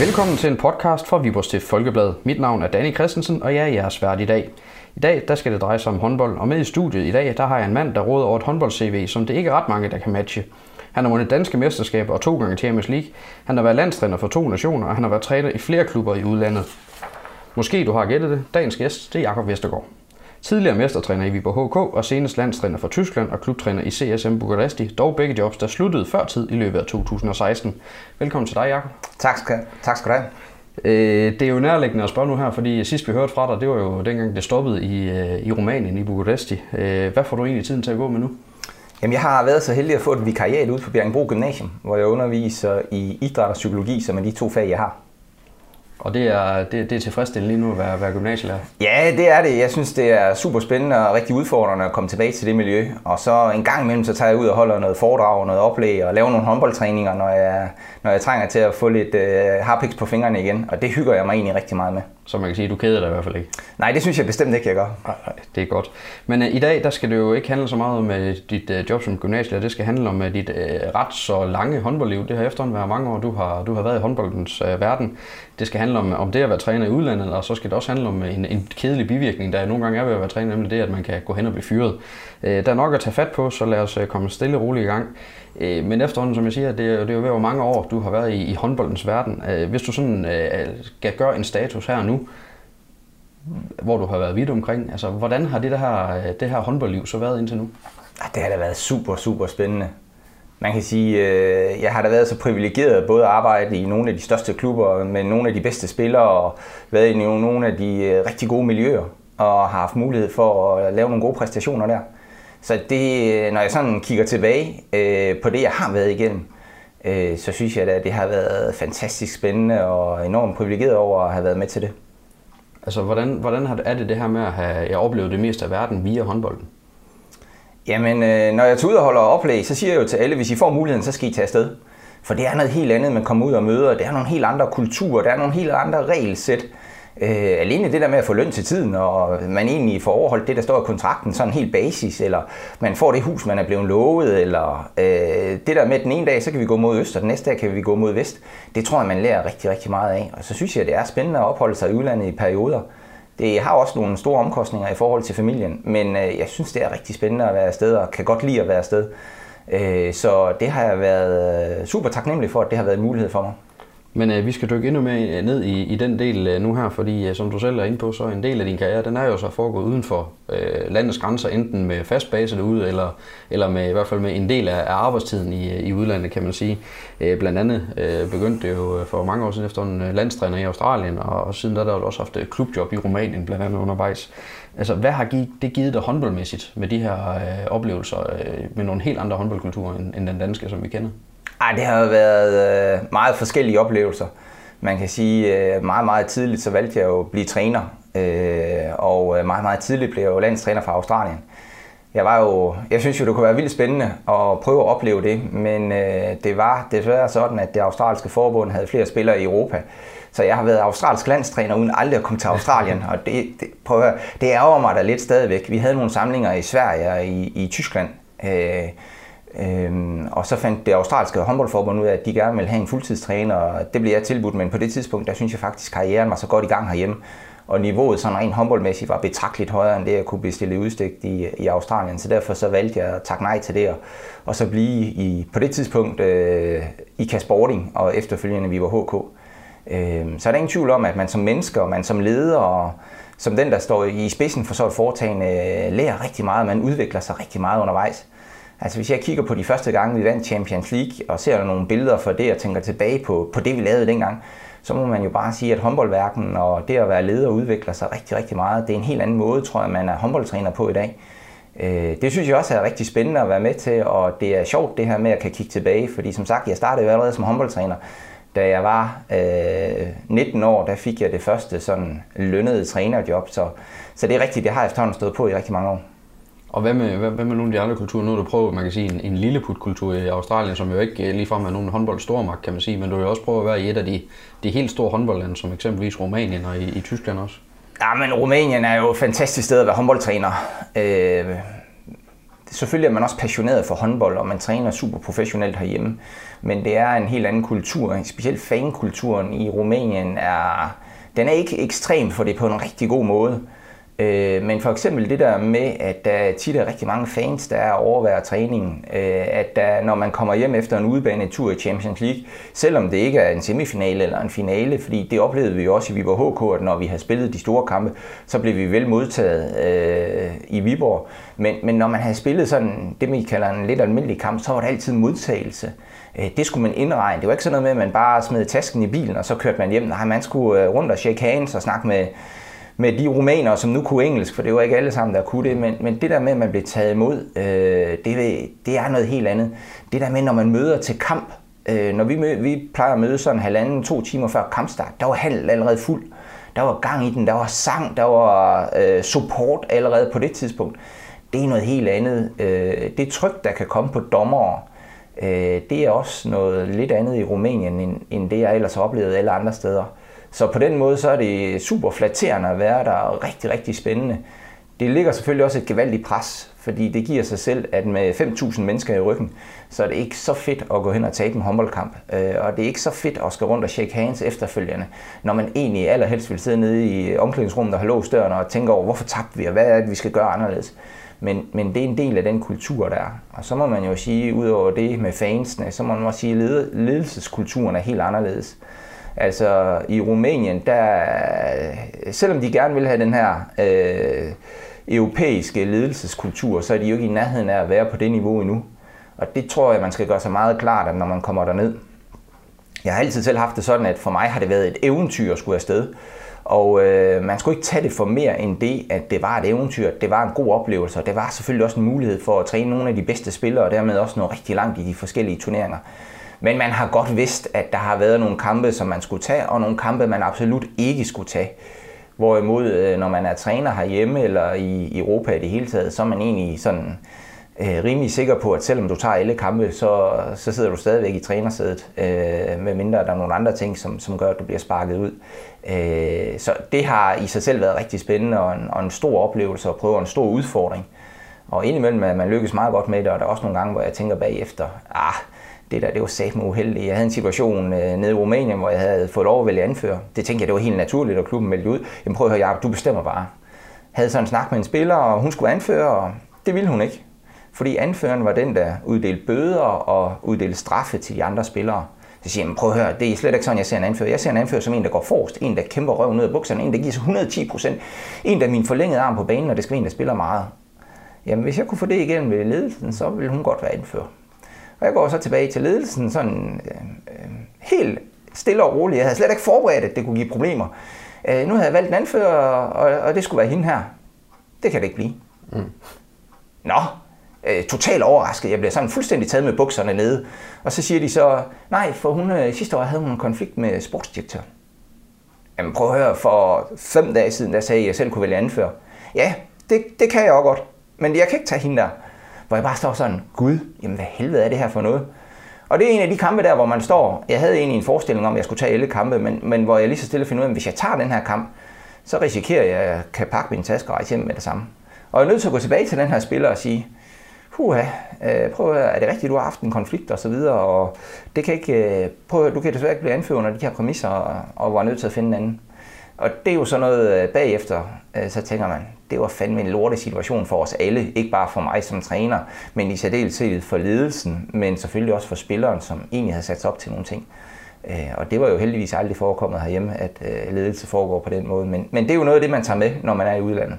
Velkommen til en podcast fra Viborg Stift Folkeblad. Mit navn er Danny Christensen, og jeg er jeres vært i dag. I dag der skal det dreje sig om håndbold, og med i studiet i dag der har jeg en mand, der råder over et håndbold-CV, som det ikke er ret mange, der kan matche. Han har vundet danske mesterskaber og to gange Champions League. Han har været landstræner for to nationer, og han har været træner i flere klubber i udlandet. Måske du har gættet det. Dagens gæst det er Jakob Vestergaard. Tidligere mestertræner i Viborg HK og senest landstræner for Tyskland og klubtræner i CSM Bukaresti, dog begge jobs, der sluttede før tid i løbet af 2016. Velkommen til dig, Jakob. Tak skal, tak skal du have. Øh, det er jo nærliggende at spørge nu her, fordi sidst vi hørte fra dig, det var jo dengang det stoppede i, øh, i Rumænien, i Bukaresti. Øh, hvad får du egentlig tiden til at gå med nu? Jamen, jeg har været så heldig at få et vikariat ude på Bjergbro Gymnasium, hvor jeg underviser i idræt og psykologi, som er de to fag, jeg har. Og det er, det, det er tilfredsstillende lige nu at være, være gymnasielærer? Ja, det er det. Jeg synes, det er super spændende og rigtig udfordrende at komme tilbage til det miljø. Og så en gang imellem, så tager jeg ud og holder noget foredrag og noget oplæg og laver nogle håndboldtræninger, når jeg, når jeg trænger til at få lidt øh, harpiks på fingrene igen. Og det hygger jeg mig egentlig rigtig meget med. Så man kan sige, at du keder dig i hvert fald ikke? Nej, det synes jeg bestemt ikke, jeg gør. Nej, nej det er godt. Men uh, i dag, der skal det jo ikke handle så meget om uh, dit uh, job som gymnasielærer. Det skal handle om uh, dit uh, ret så lange håndboldliv. Det har efterhånden været mange år, du har, du har været i håndboldens uh, verden. Det skal handle om, om det at være træner i udlandet, og så skal det også handle om en, en kedelig bivirkning, der nogle gange er ved at være træner, nemlig det, at man kan gå hen og blive fyret. Uh, der er nok at tage fat på, så lad os uh, komme stille og roligt i gang. Uh, men efterhånden, som jeg siger, det er, det er jo ved, hvor mange år du har været i, i håndboldens verden. Hvis du sådan uh, skal gøre en status her nu, hvor du har været vidt omkring. Altså, hvordan har det, der her, det her håndboldliv så været indtil nu? Ah, det har da været super, super spændende. Man kan sige, øh, jeg har da været så privilegeret både at arbejde i nogle af de største klubber med nogle af de bedste spillere og været i nogle af de øh, rigtig gode miljøer og har haft mulighed for at lave nogle gode præstationer der. Så det, øh, når jeg sådan kigger tilbage øh, på det, jeg har været igennem, øh, så synes jeg at det har været fantastisk spændende og enormt privilegeret over at have været med til det. Altså, hvordan, hvordan er det det her med at have jeg oplevet det meste af verden via håndbolden? Jamen, øh, når jeg tager ud og holder oplæg, så siger jeg jo til alle, hvis I får muligheden, så skal I tage afsted. For det er noget helt andet, man kommer ud og møder. Det er nogle helt andre kulturer, der er nogle helt andre regelsæt. Øh, alene det der med at få løn til tiden, og man egentlig får overholdt det, der står i kontrakten, sådan helt basis, eller man får det hus, man er blevet lovet, eller øh, det der med, at den ene dag, så kan vi gå mod øst, og den næste dag kan vi gå mod vest. Det tror jeg, man lærer rigtig, rigtig meget af. Og så synes jeg, det er spændende at opholde sig i udlandet i perioder. Det har også nogle store omkostninger i forhold til familien, men øh, jeg synes, det er rigtig spændende at være afsted, og kan godt lide at være afsted. Øh, så det har jeg været øh, super taknemmelig for, at det har været en mulighed for mig. Men øh, vi skal dykke endnu mere øh, ned i, i den del øh, nu her, fordi øh, som du selv er inde på, så en del af din karriere, den er jo så foregået uden for øh, landets grænser, enten med fast base derude, eller, eller med, i hvert fald med en del af, af arbejdstiden i, øh, i udlandet, kan man sige. Øh, blandt andet øh, begyndte det jo øh, for mange år siden efter en landstræner i Australien, og, og siden der har du også haft et klubjob i Rumænien, blandt andet undervejs. Altså, hvad har det givet dig håndboldmæssigt med de her øh, oplevelser øh, med nogle helt andre håndboldkulturer end, end den danske, som vi kender? Ej, det har været øh, meget forskellige oplevelser. Man kan sige, øh, meget, meget tidligt, så valgte jeg jo at blive træner. Øh, og øh, meget, meget tidligt blev jeg jo landstræner fra Australien. Jeg var jo, jeg synes jo, det kunne være vildt spændende at prøve at opleve det, men øh, det var desværre sådan, at det australske forbund havde flere spillere i Europa. Så jeg har været australsk landstræner uden aldrig at komme til Australien, og det, det, prøv at, det ærger mig da lidt stadigvæk. Vi havde nogle samlinger i Sverige og i, i Tyskland, øh, Øhm, og så fandt det australske håndboldforbund ud af, at de gerne ville have en fuldtidstræner, og det blev jeg tilbudt, men på det tidspunkt, der synes jeg faktisk, at karrieren var så godt i gang herhjemme, og niveauet sådan rent håndboldmæssigt var betragteligt højere end det, jeg kunne bestille udstigt i, i Australien. Så derfor så valgte jeg at takke nej til det, og, og så blive i, på det tidspunkt øh, i Kasporting, og efterfølgende vi var HK. Øh, så er der ingen tvivl om, at man som menneske, og man som leder, og som den, der står i spidsen for så et foretagende, øh, lærer rigtig meget, og man udvikler sig rigtig meget undervejs. Altså hvis jeg kigger på de første gange, vi vandt Champions League, og ser nogle billeder fra det, og tænker tilbage på, på det, vi lavede dengang, så må man jo bare sige, at håndboldværken og det at være leder udvikler sig rigtig, rigtig meget. Det er en helt anden måde, tror jeg, man er håndboldtræner på i dag. Øh, det synes jeg også er rigtig spændende at være med til, og det er sjovt det her med at kan kigge tilbage, fordi som sagt, jeg startede jo allerede som håndboldtræner. Da jeg var øh, 19 år, der fik jeg det første sådan lønnede trænerjob, så, så det er rigtigt, det har jeg efterhånden stået på i rigtig mange år. Og hvad med, hvad, hvad med nogle af de andre kulturer? Nu har du prøvet, man kan sige, en, en lilleput-kultur i Australien, som jo ikke øh, ligefrem er nogen håndboldstormagt, kan man sige, men du har jo også prøvet at være i et af de, de helt store håndboldlande, som eksempelvis Rumænien og i, i Tyskland også. Ja, men Rumænien er jo et fantastisk sted at være håndboldtræner. Øh, selvfølgelig er man også passioneret for håndbold, og man træner super professionelt herhjemme. Men det er en helt anden kultur. Specielt fankulturen i Rumænien er, den er ikke ekstrem, for det er på en rigtig god måde. Øh, men for eksempel det der med, at der tit er rigtig mange fans, der overværer træningen. Øh, at der, når man kommer hjem efter en udebanetur i Champions League, selvom det ikke er en semifinale eller en finale, fordi det oplevede vi jo også i Viborg HK, at når vi havde spillet de store kampe, så blev vi vel modtaget øh, i Viborg. Men, men når man havde spillet sådan det, man kalder en lidt almindelig kamp, så var der altid modtagelse. Øh, det skulle man indregne. Det var ikke sådan noget med, at man bare smed tasken i bilen, og så kørte man hjem. Nej, man skulle øh, rundt og shake hands og snakke med med de rumænere, som nu kunne engelsk, for det var ikke alle sammen, der kunne det, men, men det der med, at man blev taget imod, øh, det, det er noget helt andet. Det der med, når man møder til kamp, øh, når vi, mød, vi plejer at møde sådan halvanden, to timer før kampstart, der var halv allerede fuld. Der var gang i den, der var sang, der var øh, support allerede på det tidspunkt. Det er noget helt andet. Øh, det tryk, der kan komme på dommere, øh, det er også noget lidt andet i Rumænien, end, end det jeg ellers har oplevet alle andre steder. Så på den måde så er det super flatterende at være der, og rigtig, rigtig spændende. Det ligger selvfølgelig også et gevaldigt pres, fordi det giver sig selv, at med 5.000 mennesker i ryggen, så er det ikke så fedt at gå hen og tabe en håndboldkamp. Øh, og det er ikke så fedt at skal rundt og shake hands efterfølgende, når man egentlig allerhelst vil sidde nede i omklædningsrummet og have låst døren og tænke over, hvorfor tabte vi, og hvad er det, vi skal gøre anderledes. Men, men det er en del af den kultur, der er. Og så må man jo sige, udover det med fansene, så må man også sige, at ledelseskulturen er helt anderledes. Altså i Rumænien, der, selvom de gerne vil have den her øh, europæiske ledelseskultur, så er de jo ikke i nærheden af at være på det niveau endnu. Og det tror jeg, man skal gøre sig meget klart, at når man kommer derned. Jeg har altid selv haft det sådan, at for mig har det været et eventyr at skulle afsted. Og øh, man skulle ikke tage det for mere end det, at det var et eventyr, det var en god oplevelse, og det var selvfølgelig også en mulighed for at træne nogle af de bedste spillere, og dermed også nå rigtig langt i de forskellige turneringer. Men man har godt vidst, at der har været nogle kampe, som man skulle tage, og nogle kampe, man absolut ikke skulle tage. Hvorimod, øh, når man er træner herhjemme eller i Europa i det hele taget, så er man egentlig sådan øh, rimelig sikker på, at selvom du tager alle kampe, så, så sidder du stadigvæk i trænersædet, øh, med mindre der er nogle andre ting, som, som gør, at du bliver sparket ud. Øh, så det har i sig selv været rigtig spændende og en, og en stor oplevelse at prøve en stor udfordring. Og indimellem at man lykkes meget godt med det, og der er også nogle gange, hvor jeg tænker bagefter, ah, det der, det var satme uheldigt. Jeg havde en situation øh, nede i Rumænien, hvor jeg havde fået lov at vælge anfører. Det tænkte jeg, det var helt naturligt, at klubben meldte ud. Jamen prøv at høre, Jacob, du bestemmer bare. Havde sådan en snak med en spiller, og hun skulle anføre, og det ville hun ikke. Fordi anføreren var den, der uddelte bøder og uddelte straffe til de andre spillere. Så siger jeg, prøv at høre, det er slet ikke sådan, jeg ser en anfører. Jeg ser en anfører som en, der går forrest, en, der kæmper røven ned af bukserne, en, der giver sig 110 procent, en, der er min forlængede arm på banen, og det skal være en, der spiller meget. Jamen, hvis jeg kunne få det igennem ved ledelsen, så ville hun godt være anfører. Og jeg går så tilbage til ledelsen sådan øh, øh, helt stille og roligt. Jeg havde slet ikke forberedt, at det kunne give problemer. Øh, nu havde jeg valgt en anfører, og, og det skulle være hende her. Det kan det ikke blive. Mm. Nå, øh, totalt overrasket. Jeg bliver sådan fuldstændig taget med bukserne nede. Og så siger de så, nej, for hun, øh, sidste år havde hun en konflikt med sportsdirektøren. Jamen prøv at høre, for fem dage siden, der sagde jeg, at jeg selv kunne vælge anfører. Ja, det, det kan jeg også godt, men jeg kan ikke tage hende der hvor jeg bare står sådan, gud, jamen hvad helvede er det her for noget? Og det er en af de kampe der, hvor man står, jeg havde egentlig en forestilling om, at jeg skulle tage alle kampe, men, men hvor jeg lige så stille finder ud af, at hvis jeg tager den her kamp, så risikerer jeg, at jeg kan pakke min taske og rejse hjem med det samme. Og jeg er nødt til at gå tilbage til den her spiller og sige, puha, øh, prøv at høre, er det rigtigt, du har haft en konflikt og så videre, og det kan ikke, øh, prøv at, du kan desværre ikke blive anført under de her præmisser, og, og var nødt til at finde en anden. Og det er jo sådan noget øh, bagefter, øh, så tænker man, det var fandme en lorte situation for os alle. Ikke bare for mig som træner, men i særdeleshed for ledelsen, men selvfølgelig også for spilleren, som egentlig havde sat sig op til nogle ting. Øh, og det var jo heldigvis aldrig forekommet herhjemme, at øh, ledelse foregår på den måde. Men, men det er jo noget af det, man tager med, når man er i udlandet.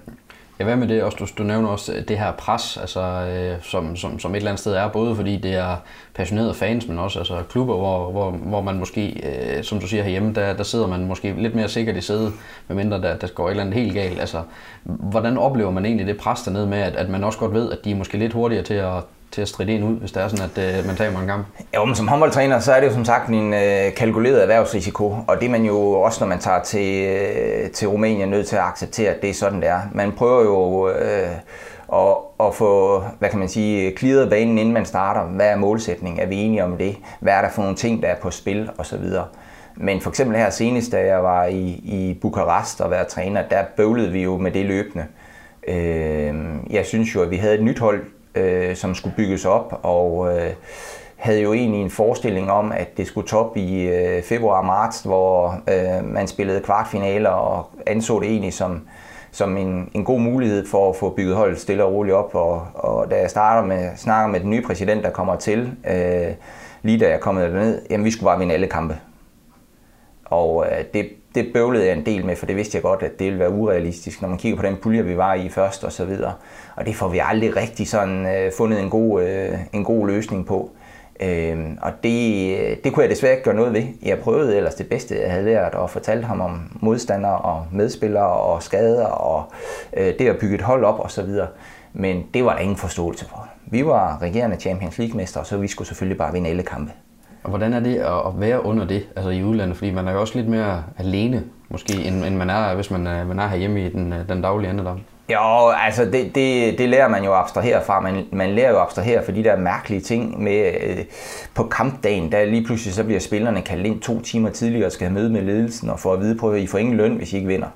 Ja, hvad med det? Også, du, du nævner også øh, det her pres, altså, øh, som, som, som et eller andet sted er, både fordi det er passionerede fans, men også altså, klubber, hvor, hvor, hvor man måske, øh, som du siger herhjemme, der, der sidder man måske lidt mere sikkert i sædet, medmindre der, der går et eller andet helt galt. Altså, hvordan oplever man egentlig det pres dernede med, at, at man også godt ved, at de er måske lidt hurtigere til at til at stride ind ud, hvis det er sådan, at øh, man tager en kamp? Jo, men som håndboldtræner, så er det jo som sagt en øh, kalkuleret erhvervsrisiko, og det er man jo også, når man tager til, øh, til Rumænien, nødt til at acceptere, at det er sådan, det er. Man prøver jo øh, at, at få, hvad kan man sige, klidret banen, inden man starter. Hvad er målsætningen? Er vi enige om det? Hvad er der for nogle ting, der er på spil? Og så videre. Men for eksempel her senest, da jeg var i, i Bukarest og var træner, der bøvlede vi jo med det løbende. Øh, jeg synes jo, at vi havde et nyt hold øh, som skulle bygges op, og øh, havde jo egentlig en forestilling om, at det skulle top i øh, februar-marts, hvor øh, man spillede kvartfinaler og anså det egentlig som, som en, en god mulighed for at få bygget holdet stille og roligt op. Og, og da jeg starter med, snakker med den nye præsident, der kommer til, øh, lige da jeg er kommet derned, jamen vi skulle bare vinde alle kampe. Og øh, det, det bøvlede jeg en del med, for det vidste jeg godt, at det ville være urealistisk, når man kigger på den pulje, vi var i først og så videre. Og det får vi aldrig rigtig sådan øh, fundet en god, øh, en god løsning på. Øh, og det, øh, det kunne jeg desværre ikke gøre noget ved. Jeg prøvede ellers det bedste, jeg havde lært, og fortalte ham om modstandere og medspillere og skader og øh, det at bygge et hold op og så videre. Men det var der ingen forståelse for. Vi var regerende Champions League-mester, så vi skulle selvfølgelig bare vinde alle kampe. Og hvordan er det at være under det, altså i udlandet? Fordi man er jo også lidt mere alene, måske, end, end man er, hvis man er, man er herhjemme i den, den daglige andedam. Jo, altså det, det, det lærer man jo at abstrahere fra. Man, man lærer jo at abstrahere for de der mærkelige ting med øh, på kampdagen, der lige pludselig så bliver spillerne kaldt ind to timer tidligere og skal have møde med ledelsen og få at vide på, at I får ingen løn, hvis I ikke vinder.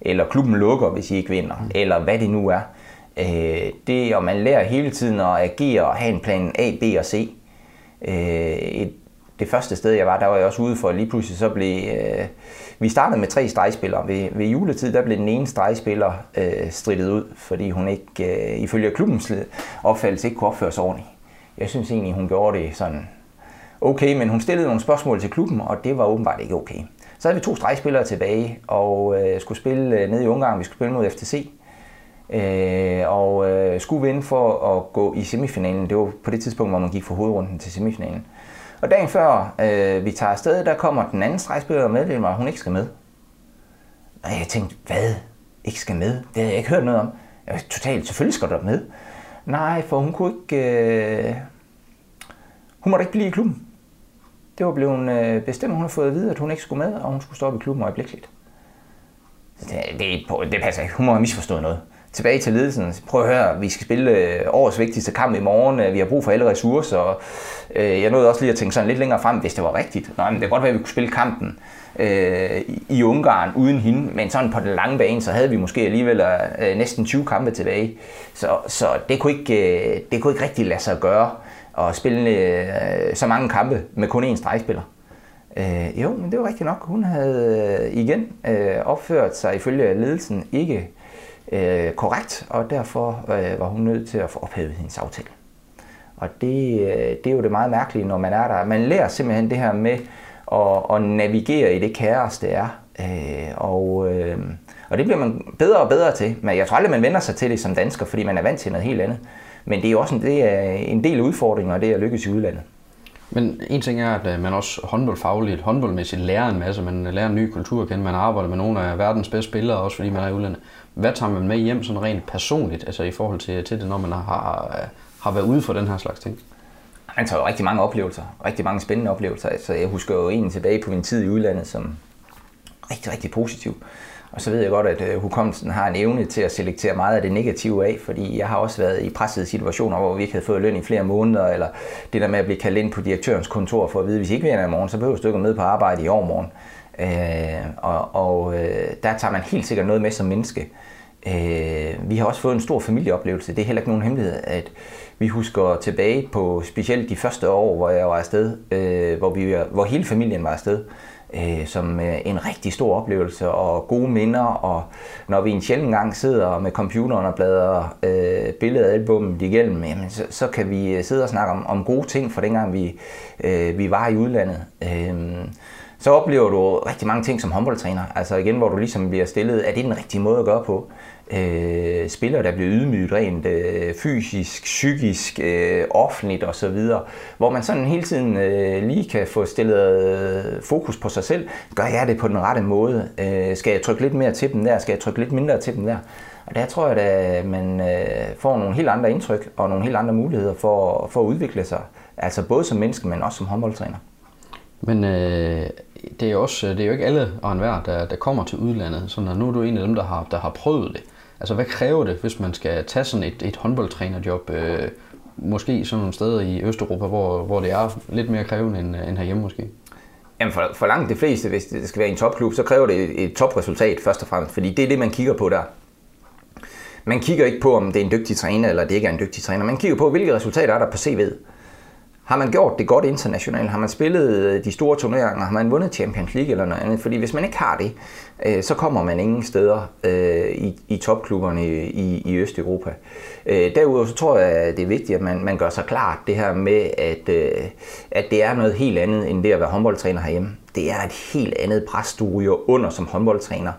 Eller klubben lukker, hvis I ikke vinder. Mm. Eller hvad det nu er. Øh, det, og man lærer hele tiden at agere og have en plan A, B og C. Øh, et, det første sted, jeg var, der var jeg også ude for, at lige pludselig så blev... Øh, vi startede med tre stregspillere. Ved, ved juletid, der blev den ene stregspiller øh, strittet ud, fordi hun ikke, øh, ifølge klubbens opfattelse, ikke kunne opføre sig ordentligt. Jeg synes egentlig, hun gjorde det sådan okay, men hun stillede nogle spørgsmål til klubben, og det var åbenbart ikke okay. Så havde vi to stregspillere tilbage, og øh, skulle spille øh, ned i Ungarn. Vi skulle spille mod FTC. Øh, og øh, skulle vinde for at gå i semifinalen. Det var på det tidspunkt, hvor man gik fra hovedrunden til semifinalen. Og dagen før øh, vi tager afsted, der kommer den anden stregspiller og meddeler mig, at hun ikke skal med. Og jeg tænkte, hvad? Ikke skal med? Det havde jeg ikke hørt noget om. Jeg var totalt, selvfølgelig skal du med. Nej, for hun kunne ikke... Øh... Hun måtte ikke blive i klubben. Det var blevet øh, bestemt, hun har fået at vide, at hun ikke skulle med, og hun skulle stoppe i klubben øjeblikkeligt. Det, det, det passer ikke. Hun må have misforstået noget tilbage til ledelsen. Prøv at høre, vi skal spille øh, årets vigtigste kamp i morgen. Øh, vi har brug for alle ressourcer. Øh, jeg nåede også lige at tænke sådan lidt længere frem, hvis det var rigtigt. Nå, men det kan godt være, at vi kunne spille kampen øh, i Ungarn uden hende, men sådan på den lange bane, så havde vi måske alligevel næsten 20 kampe tilbage. Så, så det, kunne ikke, det kunne ikke rigtig lade sig gøre at spille så mange kampe med kun én stregspiller. jo, men det var rigtigt nok. Hun havde igen opført sig ifølge ledelsen ikke øh, korrekt, og derfor øh, var hun nødt til at få ophævet hendes aftale. Og det, øh, det er jo det meget mærkelige, når man er der. Man lærer simpelthen det her med at, at navigere i det kaos, det er. Øh, og, øh, og det bliver man bedre og bedre til. Men jeg tror aldrig, man vender sig til det som dansker, fordi man er vant til noget helt andet. Men det er jo også en, det er en del udfordringer, det at lykkes i udlandet. Men en ting er, at øh, man også håndboldfagligt, håndboldmæssigt lærer en masse. Man lærer en ny kultur at kende. Man arbejder med nogle af verdens bedste spillere, også fordi man er i udlandet. Hvad tager man med hjem sådan rent personligt, altså i forhold til, til det, når man har, har været ude for den her slags ting? Man tager jo rigtig mange oplevelser, rigtig mange spændende oplevelser. Altså, jeg husker jo en tilbage på min tid i udlandet som rigtig, rigtig positiv. Og så ved jeg godt, at øh, hukommelsen har en evne til at selektere meget af det negative af, fordi jeg har også været i pressede situationer, hvor vi ikke havde fået løn i flere måneder, eller det der med at blive kaldt ind på direktørens kontor for at vide, at hvis I ikke vinder i morgen, så behøver du ikke med på arbejde i overmorgen. Øh, og og øh, der tager man helt sikkert noget med som menneske. Øh, vi har også fået en stor familieoplevelse. Det er heller ikke nogen hemmelighed, at vi husker tilbage på specielt de første år, hvor jeg var afsted, øh, hvor, vi, hvor hele familien var afsted, øh, som øh, en rigtig stor oplevelse og gode minder. Og når vi en sjældent gang sidder med computeren og bladrer øh, billedalbummet igennem, jamen, så, så kan vi sidde og snakke om, om gode ting fra dengang vi, øh, vi var i udlandet. Øh, så oplever du rigtig mange ting som håndboldtræner. Altså igen, hvor du ligesom bliver stillet, er det den rigtige måde at gøre på? Øh, spillere, der bliver ydmyget rent øh, fysisk, psykisk, øh, offentligt osv., hvor man sådan hele tiden øh, lige kan få stillet øh, fokus på sig selv. Gør jeg det på den rette måde? Øh, skal jeg trykke lidt mere til dem der? Skal jeg trykke lidt mindre til dem der? Og der tror jeg, at man øh, får nogle helt andre indtryk og nogle helt andre muligheder for, for at udvikle sig. Altså både som menneske, men også som håndboldtræner. Men øh, det, er også, øh, det er jo ikke alle og enhver, der, der kommer til udlandet. Så nu er du en af dem, der har, der har prøvet det. Altså hvad kræver det, hvis man skal tage sådan et, et håndboldtrænerjob, øh, måske sådan nogle steder i Østeuropa, hvor, hvor det er lidt mere krævende end, øh, end herhjemme måske? Jamen for, for langt de fleste, hvis det skal være en topklub, så kræver det et, et topresultat først og fremmest, fordi det er det, man kigger på der. man kigger ikke på, om det er en dygtig træner, eller det ikke er en dygtig træner. Man kigger på, hvilke resultater er der på CV'et. Har man gjort det godt internationalt? Har man spillet øh, de store turneringer? Har man vundet Champions League eller noget andet? Fordi hvis man ikke har det, øh, så kommer man ingen steder øh, i, i topklubberne i, i Østeuropa. Øh, derudover så tror jeg, at det er vigtigt, at man, man gør sig klart det her med, at, øh, at det er noget helt andet end det at være håndboldtræner herhjemme. Det er et helt andet pres, du ryger under som håndboldtræner.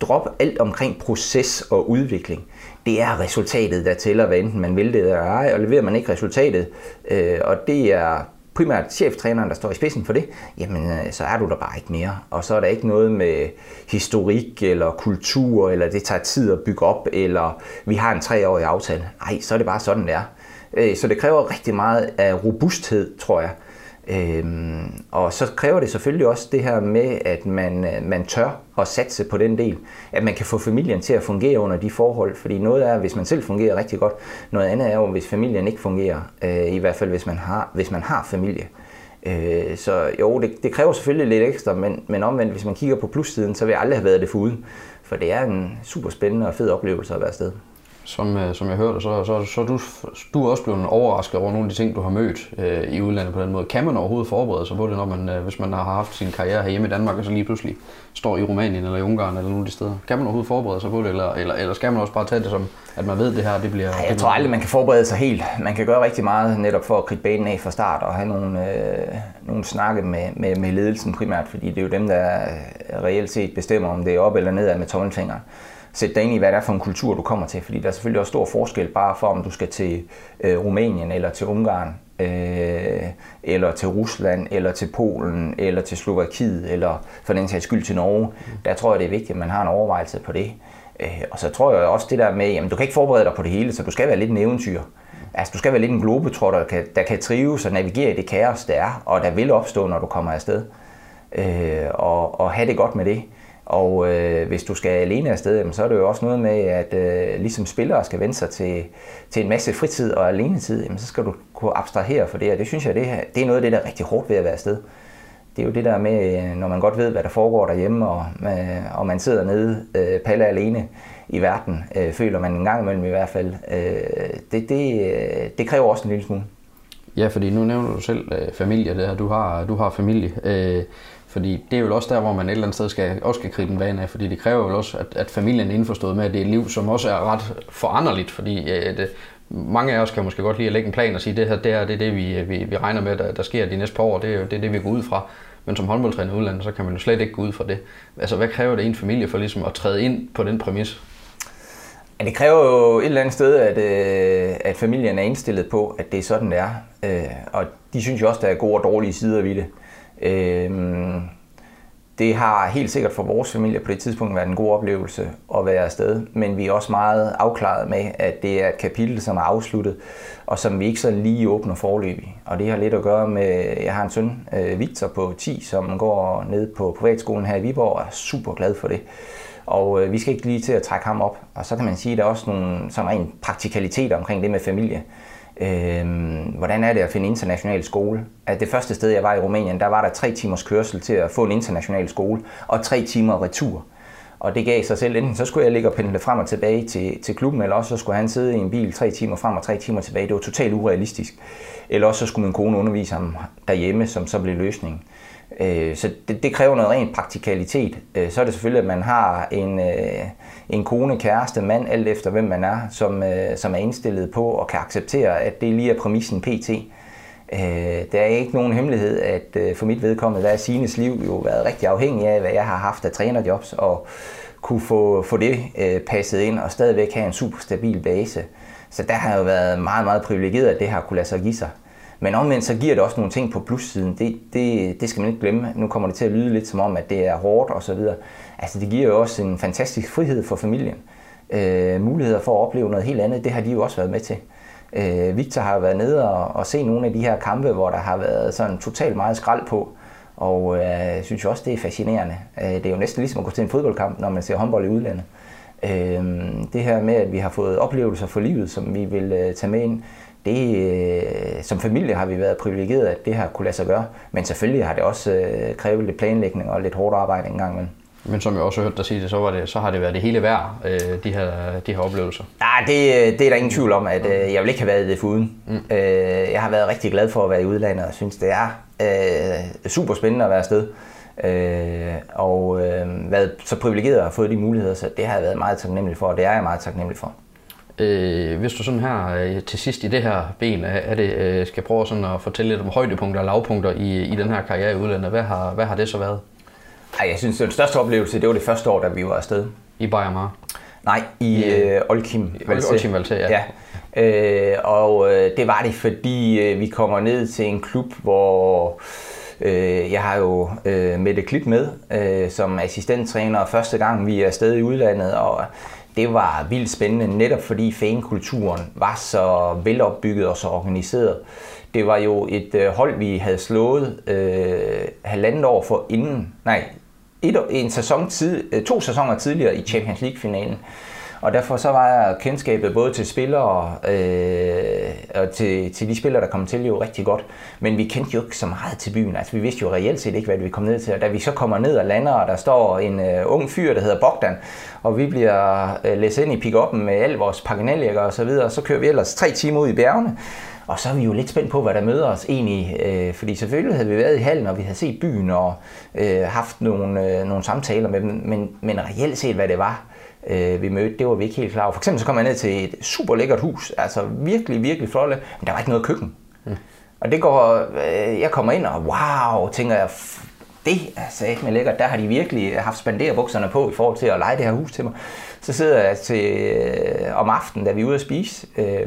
drop alt omkring proces og udvikling det er resultatet, der tæller, hvad enten man vil det eller ej, og leverer man ikke resultatet, øh, og det er primært cheftræneren, der står i spidsen for det, jamen øh, så er du der bare ikke mere. Og så er der ikke noget med historik eller kultur, eller det tager tid at bygge op, eller vi har en treårig aftale. Nej, så er det bare sådan, det er. Øh, så det kræver rigtig meget af robusthed, tror jeg. Øhm, og så kræver det selvfølgelig også det her med, at man, øh, man tør at satse på den del. At man kan få familien til at fungere under de forhold. Fordi noget er, hvis man selv fungerer rigtig godt. Noget andet er jo, hvis familien ikke fungerer. Øh, I hvert fald, hvis man har, hvis man har familie. Øh, så jo, det, det kræver selvfølgelig lidt ekstra, men, men omvendt, hvis man kigger på plussiden, så vil jeg aldrig have været det foruden. For det er en super spændende og fed oplevelse at være afsted som, øh, som jeg hørte, så, så, så du, du er også blevet overrasket over nogle af de ting, du har mødt øh, i udlandet på den måde. Kan man overhovedet forberede sig på det, når man, øh, hvis man har haft sin karriere herhjemme i Danmark, og så lige pludselig står i Rumænien eller i Ungarn eller nogle af de steder? Kan man overhovedet forberede sig på det, eller, eller, eller skal man også bare tage det som, at man ved det her, det bliver... Ej, jeg tror aldrig, man kan forberede sig helt. Man kan gøre rigtig meget netop for at kridte banen af fra start og have nogle, øh, nogle snakke med, med, med ledelsen primært, fordi det er jo dem, der øh, reelt set bestemmer, om det er op eller ned med tommelfingeren sætte dig ind i, hvad det er for en kultur, du kommer til. Fordi der er selvfølgelig også stor forskel bare for, om du skal til øh, Rumænien, eller til Ungarn, øh, eller til Rusland, eller til Polen, eller til Slovakiet, eller for den sags skyld til Norge. Der tror jeg, det er vigtigt, at man har en overvejelse på det. Øh, og så tror jeg også det der med, jamen du kan ikke forberede dig på det hele, så du skal være lidt en eventyr. Altså, du skal være lidt en globetrotter, der kan, der kan trives og navigere i det kaos, der er, og der vil opstå, når du kommer afsted. Øh, og, og have det godt med det. Og øh, hvis du skal alene afsted, jamen, så er det jo også noget med, at øh, ligesom spillere skal vende sig til, til en masse fritid og alenetid, jamen, så skal du kunne abstrahere for det, og det synes jeg, det, her, det er noget af det, der er rigtig hårdt ved at være afsted. Det er jo det der med, øh, når man godt ved, hvad der foregår derhjemme, og, øh, og man sidder nede øh, palle alene i verden, øh, føler man en gang imellem i hvert fald. Øh, det, det, øh, det kræver også en lille smule. Ja, fordi nu nævner du selv øh, familie, det her. Du har, du har familie. Øh, fordi det er jo også der, hvor man et eller andet sted skal, også skal krige den vane af, fordi det kræver jo også, at, at familien er indforstået med, at det er et liv, som også er ret foranderligt, fordi øh, det, mange af os kan måske godt lide at lægge en plan og sige, det her det er det, er det vi, vi, vi regner med, der, der sker de næste par år, det er jo det, er det, vi går ud fra. Men som håndboldtræner i udlandet, så kan man jo slet ikke gå ud fra det. Altså, hvad kræver det en familie for ligesom at træde ind på den præmis? Ja, det kræver jo et eller andet sted, at, øh, at familien er indstillet på, at det er sådan, det er. Øh, og de synes jo også, der er gode og dårlige sider ved det. Øhm, det har helt sikkert for vores familie på det tidspunkt været en god oplevelse at være afsted, men vi er også meget afklaret med, at det er et kapitel, som er afsluttet, og som vi ikke så lige åbner forløbig. Og det har lidt at gøre med, jeg har en søn, øh, Victor på 10, som går ned på privatskolen her i Viborg, og er super glad for det. Og øh, vi skal ikke lige til at trække ham op. Og så kan man sige, at der er også nogle sådan rent praktikaliteter omkring det med familie øh, hvordan er det at finde international skole? At det første sted, jeg var i Rumænien, der var der tre timers kørsel til at få en international skole, og tre timer retur. Og det gav sig selv, enten så skulle jeg ligge og pendle frem og tilbage til, til klubben, eller også så skulle han sidde i en bil tre timer frem og tre timer tilbage. Det var totalt urealistisk. Eller også så skulle min kone undervise ham derhjemme, som så blev løsningen. Øh, så det, det kræver noget rent praktikalitet. Øh, så er det selvfølgelig, at man har en, øh, en kone, kæreste, mand, alt efter hvem man er, som, øh, som er indstillet på og kan acceptere, at det lige er præmissen pt. Øh, det er ikke nogen hemmelighed, at øh, for mit vedkommende, der er Sines liv jo været rigtig afhængig af, hvad jeg har haft af trænerjobs, og kunne få, få det passet ind og stadigvæk have en super stabil base. Så der har jeg jo været meget, meget privilegeret, at det har kunne lade sig give sig. Men omvendt så giver det også nogle ting på plussiden. Det, det, det skal man ikke glemme. Nu kommer det til at lyde lidt som om, at det er hårdt osv. Altså det giver jo også en fantastisk frihed for familien. Øh, muligheder for at opleve noget helt andet, det har de jo også været med til. Øh, Victor har været nede og, og se nogle af de her kampe, hvor der har været sådan totalt meget skrald på. Og øh, synes jo også, det er fascinerende. Øh, det er jo næsten ligesom at gå til en fodboldkamp, når man ser håndbold i udlandet. Øh, det her med, at vi har fået oplevelser for livet, som vi vil øh, tage med ind, det, øh, som familie har vi været privilegeret, at det har kunne lade sig gøre. Men selvfølgelig har det også øh, krævet lidt planlægning og lidt hårdt arbejde en gang imellem. Men som jeg også har hørt dig sige det, så, var det, så har det været det hele værd, øh, de, her, de her oplevelser. Nej, det, det er der ingen tvivl om, at øh, jeg vil ikke have været det foruden. Mm. Øh, jeg har været rigtig glad for at være i udlandet, og synes, det er øh, super spændende at være afsted. Øh, og øh, været så privilegeret at have fået de muligheder, så det har jeg været meget taknemmelig for, og det er jeg meget taknemmelig for. Øh, hvis du sådan her øh, til sidst i det her ben, er det, øh, skal prøve sådan at fortælle lidt om højdepunkter og lavpunkter i, i den her karriere i udlandet, hvad har, hvad har det så været? Ej, jeg synes, den største oplevelse, det var det første år, da vi var afsted. I Bayern Nej, i øh, Olkim Valse. Olkim Valse, ja. ja. Øh, og øh, det var det, fordi øh, vi kommer ned til en klub, hvor øh, jeg har jo øh, Mette Klip med øh, som assistenttræner første gang, vi er afsted i udlandet, og det var vildt spændende, netop fordi fankulturen var så velopbygget og så organiseret. Det var jo et øh, hold, vi havde slået øh, halvandet år for inden, nej, et, en sæson tid, øh, to sæsoner tidligere i Champions League-finalen. Og derfor så var jeg kendskabet både til spillere øh, og til, til de spillere, der kom til jo rigtig godt. Men vi kendte jo ikke så meget til byen. Altså vi vidste jo reelt set ikke, hvad vi kom ned til. Og da vi så kommer ned og lander, og der står en øh, ung fyr, der hedder Bogdan, og vi bliver øh, læst ind i pick med al vores pakkenaljekker og så videre, så kører vi ellers tre timer ud i bjergene. Og så er vi jo lidt spændt på, hvad der møder os egentlig, øh, fordi selvfølgelig havde vi været i hallen, og vi havde set byen og øh, haft nogle, øh, nogle samtaler med dem, men, men reelt set, hvad det var, øh, vi mødte, det var vi ikke helt klar over. For eksempel så kom jeg ned til et super lækkert hus, altså virkelig, virkelig flot, men der var ikke noget køkken. Mm. Og det går, øh, jeg kommer ind og wow, tænker jeg, det er sat med lækkert. Der har de virkelig haft spanderbukserne på i forhold til at lege det her hus til mig. Så sidder jeg til, øh, om aftenen, da vi er ude at spise, øh,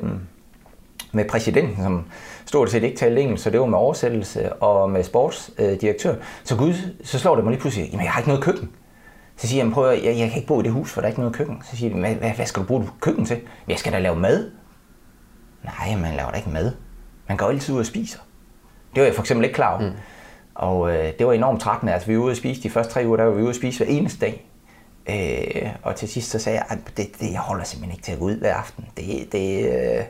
med præsidenten, som stort set ikke talte engelsk, så det var med oversættelse, og med sportsdirektør. Øh, så gud, så slår det mig lige pludselig, jamen jeg har ikke noget køkken. Så siger jeg, prøv at, jeg, jeg kan ikke bo i det hus, for der er ikke noget køkken. Så siger de, hvad, hvad skal du bruge køkken til? Jeg skal da lave mad. Nej, man laver da ikke mad. Man går altid ud og spiser. Det var jeg for eksempel ikke klar over. Mm. Og øh, det var enormt trættende. Altså, vi var ude at spise de første tre uger, der var vi ude at spise hver eneste dag. Øh, og til sidst så sagde jeg, at det, det jeg holder simpelthen ikke til at gå ud hver aften. Det, det, øh,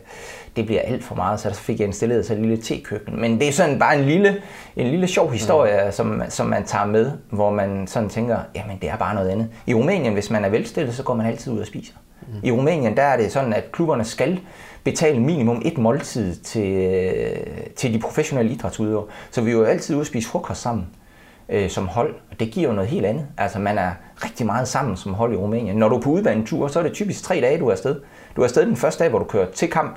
det bliver alt for meget, så der fik jeg installeret så et lille tekøkken. Men det er sådan bare en lille, en lille sjov historie, mm. som, som man tager med, hvor man sådan tænker, jamen det er bare noget andet. I Rumænien, hvis man er velstillet, så går man altid ud og spiser. Mm. I Rumænien, der er det sådan, at klubberne skal betale minimum et måltid til, til de professionelle idrætsudøvere. Så vi er jo altid ude og spise frokost sammen øh, som hold, og det giver jo noget helt andet. Altså man er rigtig meget sammen som hold i Rumænien. Når du er på udbanetur, så er det typisk tre dage, du er afsted. Du er afsted den første dag, hvor du kører til kamp,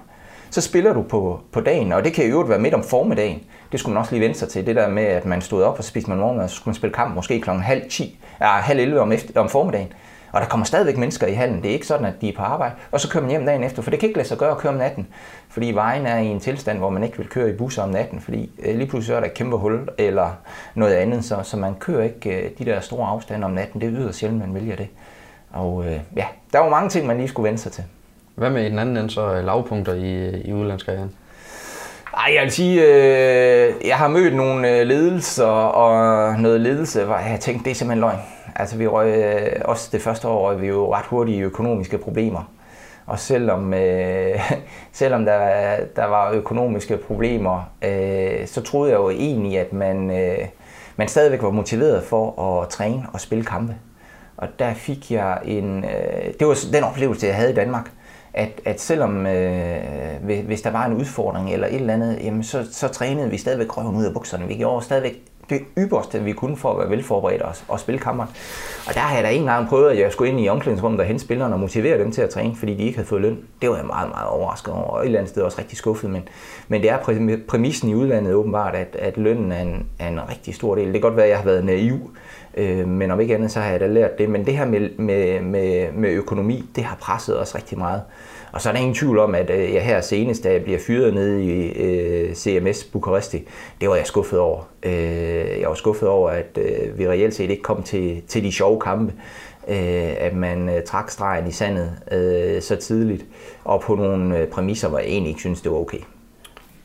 så spiller du på, på dagen, og det kan jo være midt om formiddagen. Det skulle man også lige vente sig til, det der med, at man stod op og spiste man morgen, og så skulle man spille kamp måske klokken halv 10, ja, halv 11 om, efter, om formiddagen. Og der kommer stadigvæk mennesker i hallen. Det er ikke sådan, at de er på arbejde. Og så kører man hjem dagen efter, for det kan ikke lade sig gøre at køre om natten. Fordi vejen er i en tilstand, hvor man ikke vil køre i busser om natten, fordi øh, lige pludselig er der et kæmpe hul eller noget andet, så, så man kører ikke øh, de der store afstande om natten. Det er yderst sjældent, man vælger det. Og øh, ja, der var mange ting, man lige skulle vende sig til. Hvad med i den anden ende så lavpunkter i, i udlandskarrieren? Ej, jeg vil sige, øh, jeg har mødt nogle øh, ledelser og noget ledelse, hvor jeg tænkte, det er simpelthen løgn. Altså vi røg, øh, også det første år røg vi jo ret hurtigt i økonomiske problemer. Og selvom, øh, selvom der, der var økonomiske problemer, øh, så troede jeg jo egentlig, at man, øh, man stadigvæk var motiveret for at træne og spille kampe. Og der fik jeg en... Øh, det var den oplevelse, jeg havde i Danmark at, at selvom øh, hvis der var en udfordring eller et eller andet, jamen så, så trænede vi stadigvæk røven ud af bukserne. Vi gjorde stadigvæk det ypperste, vi kunne for at være velforberedt og, og spille kammeren. Og der har jeg da en gang prøvet, at jeg skulle ind i omklædningsrummet og hente spillerne og motivere dem til at træne, fordi de ikke havde fået løn. Det var jeg meget, meget overrasket over, og et eller andet sted også rigtig skuffet. Men, men det er præmissen i udlandet åbenbart, at, at lønnen er en, er en rigtig stor del. Det kan godt være, at jeg har været naiv, øh, men om ikke andet, så har jeg da lært det. Men det her med, med, med, med økonomi, det har presset os rigtig meget. Og så er der ingen tvivl om, at øh, jeg her senest, da jeg bliver fyret nede i øh, CMS Bukaresti, det var jeg skuffet over. Øh, jeg var skuffet over, at øh, vi reelt set ikke kom til, til de sjove kampe. Øh, at man øh, trak stregen i sandet øh, så tidligt, og på nogle øh, præmisser, hvor jeg egentlig ikke synes, det var okay.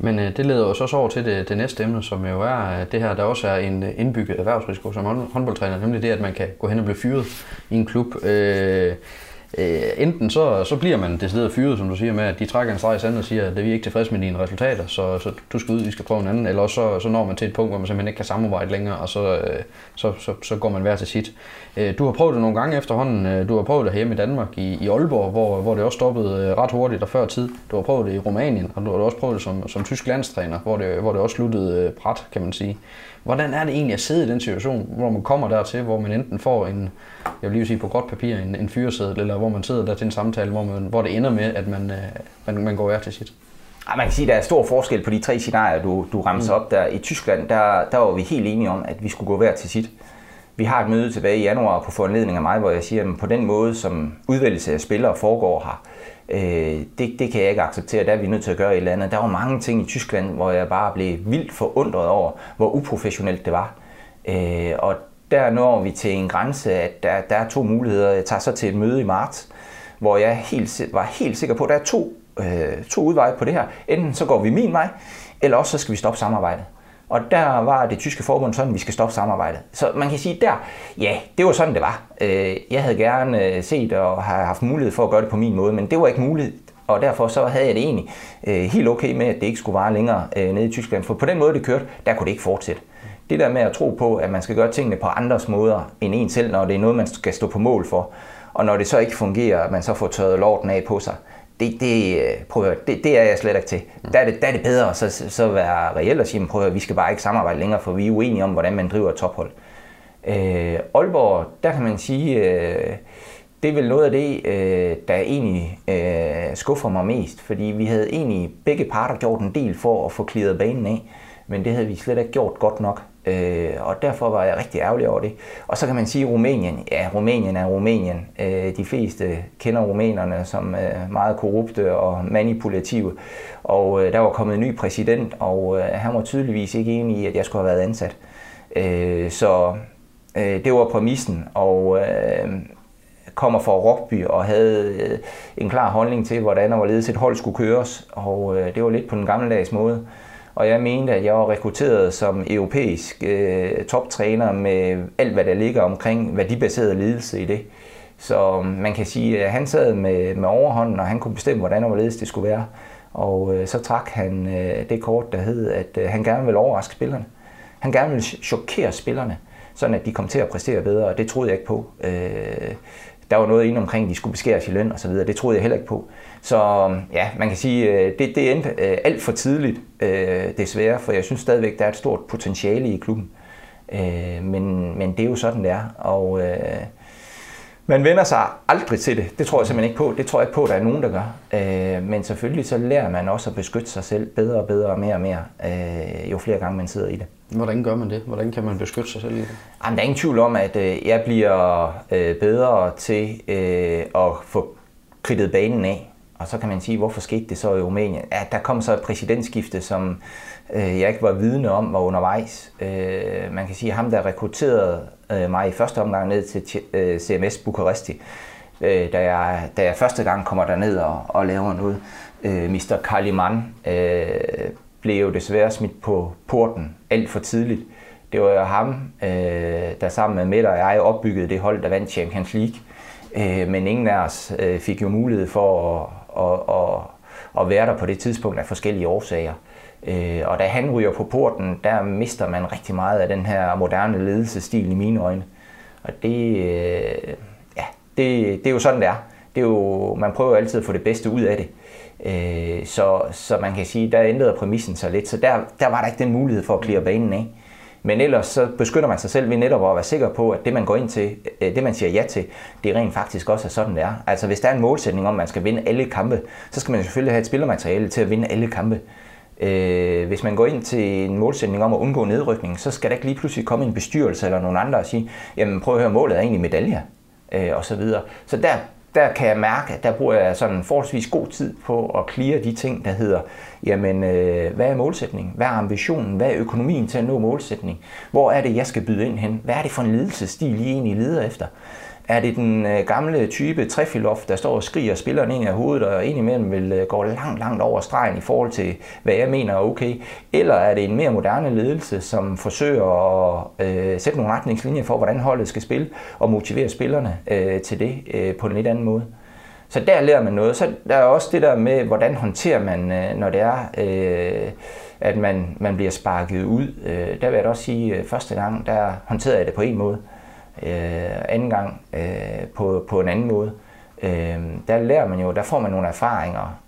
Men øh, det leder os også over til det, det næste emne, som jo er øh, det her, der også er en øh, indbygget erhvervsrisiko som håndboldtræner, nemlig det, at man kan gå hen og blive fyret i en klub. Øh, øh, enten så, så bliver man decideret fyret, som du siger, med at de trækker en streg i sandet og siger, at vi er ikke tilfredse med dine resultater, så, så du skal ud, vi skal prøve en anden, eller også så, så når man til et punkt, hvor man simpelthen ikke kan samarbejde længere, og så, øh, så, så, så går man hver til sit. Øh, du har prøvet det nogle gange efterhånden, øh, du har prøvet det hjemme i Danmark, i, i Aalborg, hvor, hvor det også stoppede øh, ret hurtigt og før tid. Du har prøvet det i Rumænien, og du har også prøvet det som, som tysk landstræner, hvor det, hvor det også sluttede øh, bræt, kan man sige. Hvordan er det egentlig at sidde i den situation, hvor man kommer dertil, hvor man enten får en, jeg vil lige sige på godt papir, en, en fyreseddel, eller hvor man sidder der til en samtale, hvor, man, hvor det ender med, at man, øh, man, man går hver til sit? Ja, man kan sige, at der er stor forskel på de tre scenarier, du, du ramser mm. op der. I Tyskland, der, der var vi helt enige om, at vi skulle gå hver til sit. Vi har et møde tilbage i januar på foranledning af mig, hvor jeg siger, at på den måde, som udvælgelse af spillere foregår her, øh, det, det kan jeg ikke acceptere, der er vi nødt til at gøre et eller andet. Der var mange ting i Tyskland, hvor jeg bare blev vildt forundret over, hvor uprofessionelt det var. Øh, og der når vi til en grænse, at der, der er to muligheder. Jeg tager så til et møde i marts, hvor jeg helt, var helt sikker på, at der er to, øh, to udveje på det her. Enten så går vi min vej, eller også så skal vi stoppe samarbejdet. Og der var det tyske forbund sådan, at vi skal stoppe samarbejdet. Så man kan sige, der, ja, det var sådan, det var. Øh, jeg havde gerne øh, set og har haft mulighed for at gøre det på min måde, men det var ikke muligt. Og derfor så havde jeg det egentlig øh, helt okay med, at det ikke skulle vare længere nede i Tyskland. For på den måde, det kørte, der kunne det ikke fortsætte. Det der med at tro på, at man skal gøre tingene på andres måder end en selv, når det er noget, man skal stå på mål for, og når det så ikke fungerer, at man så får tørret lorten af på sig, det, det, øh, prøv at det, det er jeg slet ikke til. Der er det, der er det bedre at så, så være reelt og sige, prøv at vi skal bare ikke samarbejde længere, for vi er uenige om, hvordan man driver et tophold. Øh, Aalborg, der kan man sige, øh, det er vel noget af det, øh, der egentlig øh, skuffer mig mest, fordi vi havde egentlig begge parter gjort en del for at få klidret banen af, men det havde vi slet ikke gjort godt nok. Øh, og derfor var jeg rigtig ærgerlig over det. Og så kan man sige Rumænien. Ja, Rumænien er Rumænien. Øh, de fleste kender rumænerne som øh, meget korrupte og manipulative. Og øh, der var kommet en ny præsident, og øh, han var tydeligvis ikke enig i, at jeg skulle have været ansat. Øh, så øh, det var præmissen, og øh, kommer fra Rockby og havde øh, en klar holdning til, hvordan og hvorledes et hold skulle køres. Og øh, det var lidt på den gammeldags måde. Og jeg mente, at jeg var rekrutteret som europæisk øh, toptræner med alt, hvad der ligger omkring værdibaseret ledelse i det. Så øhm, man kan sige, at han sad med, med overhånden, og han kunne bestemme, hvordan og hvorledes det skulle være. Og øh, så trak han øh, det kort, der hed, at øh, han gerne ville overraske spillerne. Han gerne ville chokere spillerne, sådan at de kom til at præstere bedre, og det troede jeg ikke på. Øh, der var noget inde omkring, at de skulle beskæres i løn og så videre. Det troede jeg heller ikke på. Så ja, man kan sige, øh, det, det endte øh, alt for tidligt, øh, desværre, for jeg synes stadigvæk, der er et stort potentiale i klubben. Øh, men, men det er jo sådan, det er. Og man vender sig aldrig til det. Det tror jeg simpelthen ikke på. Det tror jeg ikke på, at der er nogen, der gør. Men selvfølgelig så lærer man også at beskytte sig selv bedre og bedre og mere og mere, jo flere gange man sidder i det. Hvordan gør man det? Hvordan kan man beskytte sig selv i det? Jamen, der er ingen tvivl om, at jeg bliver bedre til at få kridtet banen af. Og så kan man sige, hvorfor skete det så i Rumænien? Ja, der kom så et præsidentskifte, som øh, jeg ikke var vidne om var undervejs. Øh, man kan sige, at ham, der rekrutterede øh, mig i første omgang ned til øh, CMS Bukaresti, øh, da, jeg, da jeg første gang kommer derned og, og laver noget, øh, Mr. Kaliman, øh, blev jo desværre smidt på porten alt for tidligt. Det var jo ham, øh, der sammen med Mette og jeg opbyggede det hold, der vandt Champions League. Øh, men ingen af os øh, fik jo mulighed for at, at, at, at være der på det tidspunkt af forskellige årsager. Øh, Øh, og da han ryger på porten, der mister man rigtig meget af den her moderne ledelsesstil i mine øjne. Og det, øh, ja, det, det er jo sådan, det er. Det er jo, man prøver altid at få det bedste ud af det. Øh, så, så man kan sige, der ændrede præmissen sig lidt. Så der, der var der ikke den mulighed for at klire banen af. Men ellers så beskytter man sig selv ved netop at være sikker på, at det man går ind til, øh, det man siger ja til, det rent faktisk også er sådan, det er. Altså hvis der er en målsætning om, at man skal vinde alle kampe, så skal man selvfølgelig have et spillermateriale til at vinde alle kampe. Øh, hvis man går ind til en målsætning om at undgå nedrykning, så skal der ikke lige pludselig komme en bestyrelse eller nogen andre og sige, jamen prøv at høre, målet er egentlig medalje, øh, og så videre. Så der der kan jeg mærke, at der bruger jeg sådan forholdsvis god tid på at klire de ting, der hedder, jamen, øh, hvad er målsætningen? Hvad er ambitionen? Hvad er økonomien til at nå målsætning? Hvor er det, jeg skal byde ind hen? Hvad er det for en ledelsesstil, I egentlig leder efter? Er det den øh, gamle type Trefilov, der står og skriger spilleren ind i hovedet, og indimellem vil øh, gå langt, langt over stregen i forhold til, hvad jeg mener er okay? Eller er det en mere moderne ledelse, som forsøger at øh, sætte nogle retningslinjer for, hvordan holdet skal spille, og motivere spillerne øh, til det øh, på en lidt anden måde? Så der lærer man noget. Så der er også det der med, hvordan håndterer man, øh, når det er, øh, at man, man bliver sparket ud. Øh, der vil jeg da også sige, at første gang, der håndterede jeg det på en måde. Øh, anden gang øh, på, på en anden måde. Øh, der lærer man jo, der får man nogle erfaringer.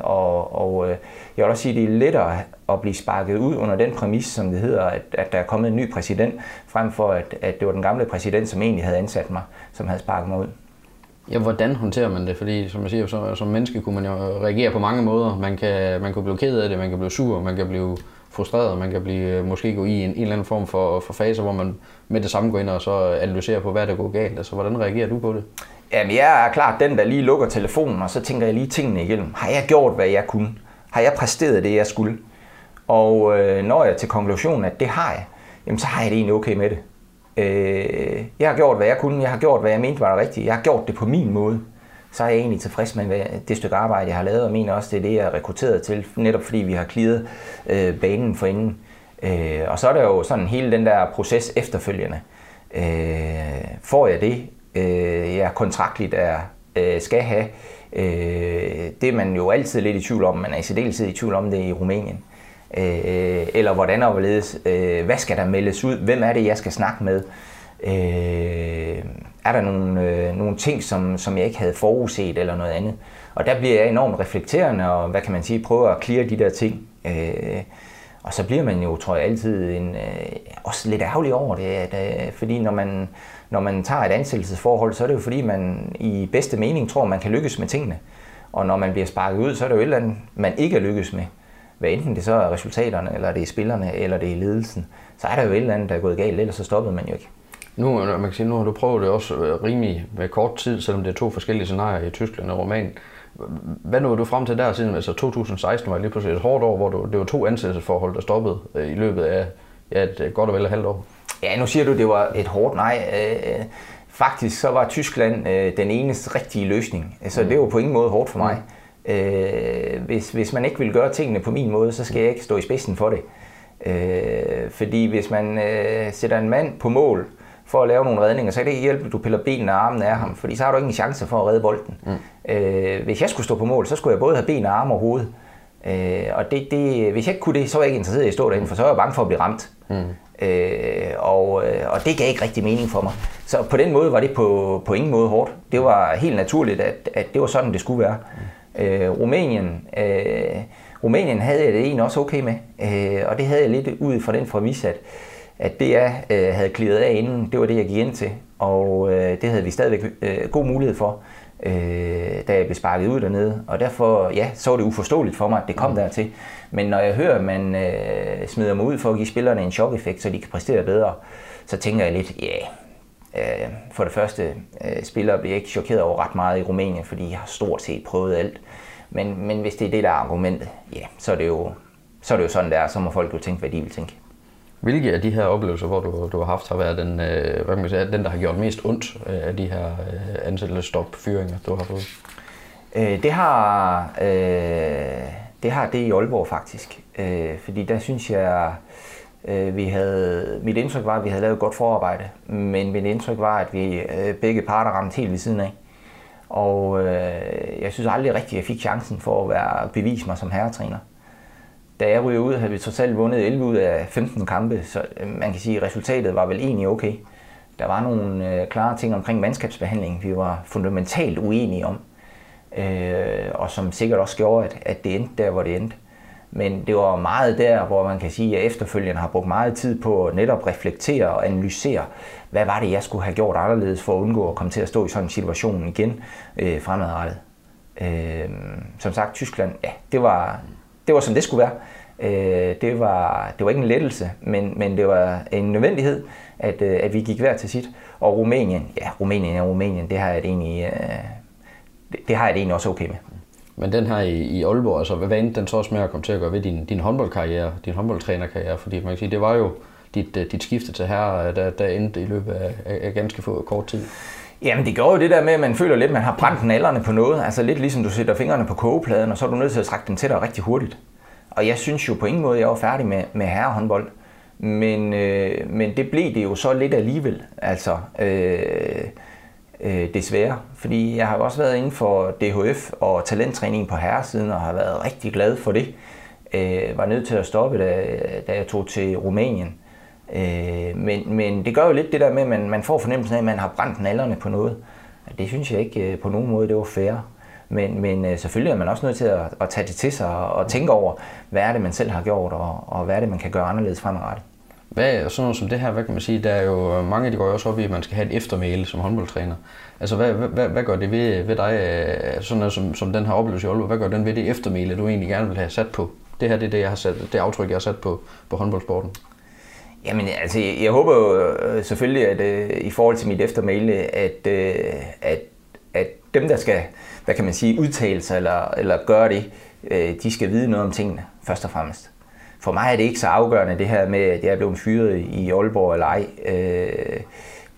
og og jeg vil også sige, at det er lettere at blive sparket ud under den præmis, som det hedder, at, at der er kommet en ny præsident, frem for at, at det var den gamle præsident, som egentlig havde ansat mig, som havde sparket mig ud. Ja, hvordan håndterer man det? Fordi som jeg siger, så, som menneske kunne man jo reagere på mange måder. Man kan, man kan blive ked af det, man kan blive sur, man kan blive frustreret, man kan blive, øh, måske gå i en, en eller anden form for, for fase, hvor man med det samme går ind og så analyserer på, hvad der går galt. Altså, hvordan reagerer du på det? Jamen, jeg er klart den, der lige lukker telefonen, og så tænker jeg lige tingene igennem. Har jeg gjort, hvad jeg kunne? Har jeg præsteret det, jeg skulle? Og øh, når jeg til konklusionen, at det har jeg, jamen, så har jeg det egentlig okay med det. Øh, jeg har gjort, hvad jeg kunne. Jeg har gjort, hvad jeg mente var det rigtige. Jeg har gjort det på min måde. Så er jeg egentlig tilfreds med det stykke arbejde, jeg har lavet, og mener også, det er det, jeg er rekrutteret til, netop fordi vi har klidet øh, banen for inden. Øh, og så er der jo sådan hele den der proces efterfølgende. Øh, får jeg det, øh, jeg kontraktligt er, øh, skal have, øh, det er man jo altid lidt i tvivl om, man er i særdeleshed i tvivl om det i Rumænien. Øh, eller hvordan overledes, øh, hvad skal der meldes ud, hvem er det, jeg skal snakke med, øh, er der nogle, øh, nogle ting, som, som jeg ikke havde forudset eller noget andet. Og der bliver jeg enormt reflekterende og, hvad kan man sige, prøver at clear de der ting. Øh, og så bliver man jo, tror jeg, altid en, øh, også lidt ærgerlig over det, at, øh, fordi når man, når man tager et ansættelsesforhold, så er det jo fordi, man i bedste mening tror, man kan lykkes med tingene. Og når man bliver sparket ud, så er det jo et eller andet, man ikke er lykkes med hvad enten det så er resultaterne, eller det er spillerne, eller det er ledelsen, så er der jo et eller andet, der er gået galt, ellers så stoppede man jo ikke. Nu, man kan sige, nu har du prøvet det også øh, rimelig med kort tid, selvom det er to forskellige scenarier i Tyskland og Rumænien. Hvad nåede du frem til der siden? Altså 2016 var lige pludselig et hårdt år, hvor du, det var to ansættelsesforhold, der stoppede øh, i løbet af ja, et godt og vel et halvt år. Ja, nu siger du, det var et hårdt nej. Øh, faktisk så var Tyskland den eneste rigtige løsning. Så altså, mm. det var på ingen måde hårdt for mig. Mm. Øh, hvis, hvis man ikke vil gøre tingene på min måde, så skal jeg ikke stå i spidsen for det. Øh, fordi hvis man øh, sætter en mand på mål for at lave nogle redninger, så kan det ikke hjælpe, at du piller benene og armene af ham, fordi så har du ikke en chance for at redde bolden. Mm. Øh, hvis jeg skulle stå på mål, så skulle jeg både have ben og arme og hoved. Øh, og det, det, hvis jeg ikke kunne det, så var jeg ikke interesseret i at stå derinde, for så var jeg bange for at blive ramt. Mm. Øh, og, øh, og det gav ikke rigtig mening for mig. Så på den måde var det på, på ingen måde hårdt. Det var helt naturligt, at, at det var sådan, det skulle være. Mm. Øh, Rumænien, øh, Rumænien havde jeg det egentlig også okay med, øh, og det havde jeg lidt ud fra den præmis, at, at det jeg øh, havde kliret af inden, det var det, jeg gik ind til, og øh, det havde vi stadigvæk øh, god mulighed for, øh, da jeg blev sparket ud dernede, og derfor, ja, så var det uforståeligt for mig, at det kom mm. dertil. Men når jeg hører, at man øh, smider mig ud for at give spillerne en chok-effekt, så de kan præstere bedre, så tænker jeg lidt, ja, yeah, Øh, for det første, øh, spillere bliver ikke chokeret over ret meget i Rumænien, fordi jeg har stort set prøvet alt. Men, men hvis det er det, der er argumentet, ja, så er det jo, så er det jo sådan, der, så må folk jo tænke, hvad de vil tænke. Hvilke af de her oplevelser, hvor du, du har haft, har været den, øh, hvad man sige, den, der har gjort mest ondt øh, af de her øh, ansættelsestop fyringer, du har fået? Øh, det, har, øh, det har det i Aalborg faktisk. Øh, fordi der synes jeg, Øh, vi havde, mit indtryk var, at vi havde lavet et godt forarbejde, men mit indtryk var, at vi øh, begge parter ramte helt ved siden af. Og øh, jeg synes aldrig rigtigt, at jeg fik chancen for at være bevise mig som herretræner. Da jeg ryger ud, havde vi totalt vundet 11 ud af 15 kampe, så øh, man kan sige, at resultatet var vel egentlig okay. Der var nogle øh, klare ting omkring mandskabsbehandling, vi var fundamentalt uenige om, øh, og som sikkert også gjorde, at det endte der, hvor det endte. Men det var meget der, hvor man kan sige, at efterfølgende har brugt meget tid på at netop reflektere og analysere, hvad var det, jeg skulle have gjort anderledes for at undgå at komme til at stå i sådan en situation igen øh, fremadrettet. Øh, som sagt, Tyskland, ja, det var, det var som det skulle være. Øh, det, var, det var ikke en lettelse, men, men det var en nødvendighed, at, øh, at vi gik hver til sit. Og Rumænien, ja, Rumænien er Rumænien, det har jeg det egentlig, øh, det, det har jeg det egentlig også okay med. Men den her i, i Aalborg, altså hvad endte den så også med at komme til at gøre ved din, din håndboldkarriere, din håndboldtrænerkarriere? Fordi man kan sige, det var jo dit, øh, dit skifte til her, øh, der, der endte i løbet af, af ganske få kort tid. Jamen det gjorde jo det der med, at man føler lidt, at man har brændt nallerne på noget. Altså lidt ligesom du sætter fingrene på kogepladen, og så er du nødt til at trække den til dig rigtig hurtigt. Og jeg synes jo på ingen måde, at jeg var færdig med, med herrehåndbold. Men, øh, men det blev det jo så lidt alligevel. Altså, øh, øh, desværre. Fordi jeg har også været inden for DHF og talenttræning på herresiden og har været rigtig glad for det. Øh, var nødt til at stoppe, da, da jeg tog til Rumænien. Øh, men, men det gør jo lidt det der med, at man, man får fornemmelsen af, at man har brændt nallerne på noget. Det synes jeg ikke øh, på nogen måde, det var fair. Men, men øh, selvfølgelig er man også nødt til at, at tage det til sig og, og tænke over, hvad er det, man selv har gjort, og, og hvad er det, man kan gøre anderledes fremadrettet. Hvad, sådan noget som det her, hvad kan man sige, der er jo mange, de går jo også op i, at man skal have et eftermæle som håndboldtræner. Altså, hvad, hvad, hvad gør det ved, ved dig, øh, sådan noget som, som den her oplevelse i Aalborg, hvad gør den ved det eftermæle, du egentlig gerne vil have sat på? Det her det er det, jeg har sat, det aftryk, jeg har sat på, på håndboldsporten. Jamen, altså, jeg, jeg håber jo øh, selvfølgelig, at øh, i forhold til mit eftermæle, at, øh, at, at dem, der skal, hvad kan man sige, udtale sig eller, eller gøre det, øh, de skal vide noget om tingene, først og fremmest for mig er det ikke så afgørende det her med, at jeg er blevet fyret i Aalborg eller ej. Øh,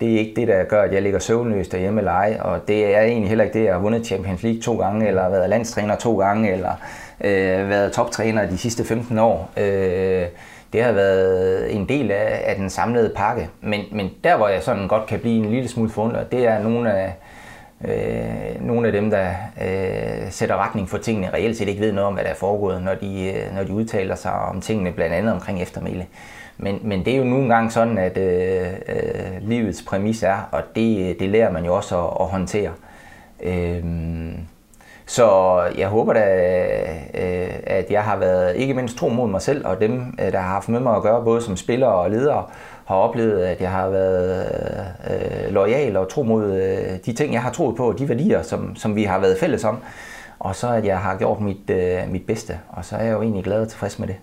det er ikke det, der gør, at jeg ligger søvnløs derhjemme eller ej, og det er egentlig heller ikke det, at jeg har vundet Champions League to gange, eller været landstræner to gange, eller øh, været toptræner de sidste 15 år. Øh, det har været en del af, af den samlede pakke. Men, men der, hvor jeg sådan godt kan blive en lille smule forundret, det er nogle af, øh, nogle af dem, der øh, sætter retning for tingene, reelt set ikke ved noget om, hvad der er foregået, når de, øh, når de udtaler sig om tingene, blandt andet omkring eftermæle. Men, men det er jo nogle gange sådan, at øh, øh, livets præmis er, og det, øh, det lærer man jo også at, at håndtere. Øh, så jeg håber da, øh, at jeg har været ikke mindst tro mod mig selv, og dem, øh, der har haft med mig at gøre, både som spiller og leder, har oplevet, at jeg har været øh, lojal og tro mod øh, de ting, jeg har troet på, de værdier, som, som vi har været fælles om. Og så at jeg har gjort mit, øh, mit bedste, og så er jeg jo egentlig glad og tilfreds med det.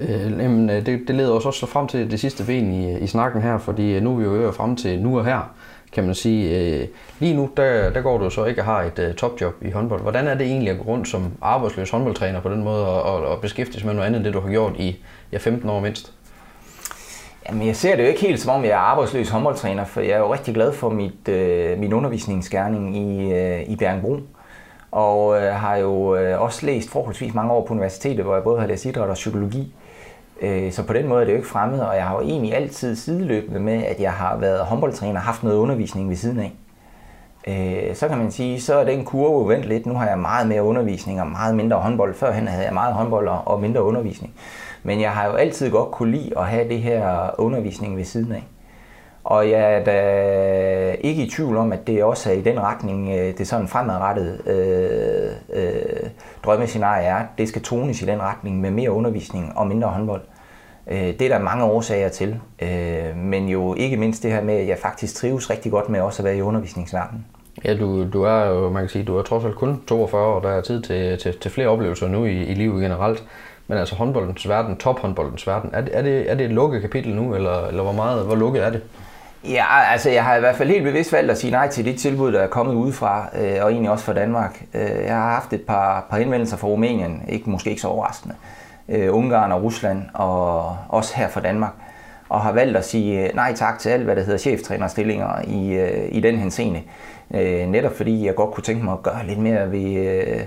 Øh, jamen, øh, det, det leder os også frem til det sidste ben i, i snakken her, fordi nu er vi jo frem til nu og her, kan man sige. Øh, lige nu, der, der går du så ikke og har et uh, topjob i håndbold. Hvordan er det egentlig at gå rundt som arbejdsløs håndboldtræner på den måde og, og, og beskæftige sig med noget andet end det, du har gjort i ja, 15 år mindst? Jamen, jeg ser det jo ikke helt som om, jeg er arbejdsløs håndboldtræner, for jeg er jo rigtig glad for mit, øh, min undervisningsgærning i, øh, i Bjergenbro. Og øh, har jo øh, også læst forholdsvis mange år på universitetet, hvor jeg både har læst idræt og psykologi. Øh, så på den måde er det jo ikke fremmed, og jeg har jo egentlig altid sideløbende med, at jeg har været håndboldtræner, haft noget undervisning ved siden af. Øh, så kan man sige, så er den kurve vendt lidt. Nu har jeg meget mere undervisning og meget mindre håndbold. Førhen havde jeg meget håndbold og mindre undervisning. Men jeg har jo altid godt kunne lide at have det her undervisning ved siden af. Og jeg er da ikke i tvivl om, at det også er i den retning, øh, det sådan fremadrettet øh, øh, drømmescenarie er. Det skal tones i den retning med mere undervisning og mindre håndbold. Øh, det er der mange årsager til, øh, men jo ikke mindst det her med, at jeg faktisk trives rigtig godt med også at være i undervisningsverdenen. Ja, du, du er jo, man kan sige, du er trods alt kun 42 år, der er tid til, til, til flere oplevelser nu i, i livet generelt. Men altså håndboldens verden, tophåndboldens verden, er det, er det, er det et lukket kapitel nu, eller, eller hvor meget, hvor lukket er det? Ja, altså jeg har i hvert fald helt bevidst valgt at sige nej til det tilbud, der er kommet udefra, øh, og egentlig også fra Danmark. Øh, jeg har haft et par, par henvendelser fra Rumænien, ikke, måske ikke så overraskende, øh, Ungarn og Rusland, og også her fra Danmark, og har valgt at sige øh, nej tak til alt, hvad der hedder cheftrænerstillinger i, øh, i den henseende. Øh, netop fordi jeg godt kunne tænke mig at gøre lidt mere ved... Øh,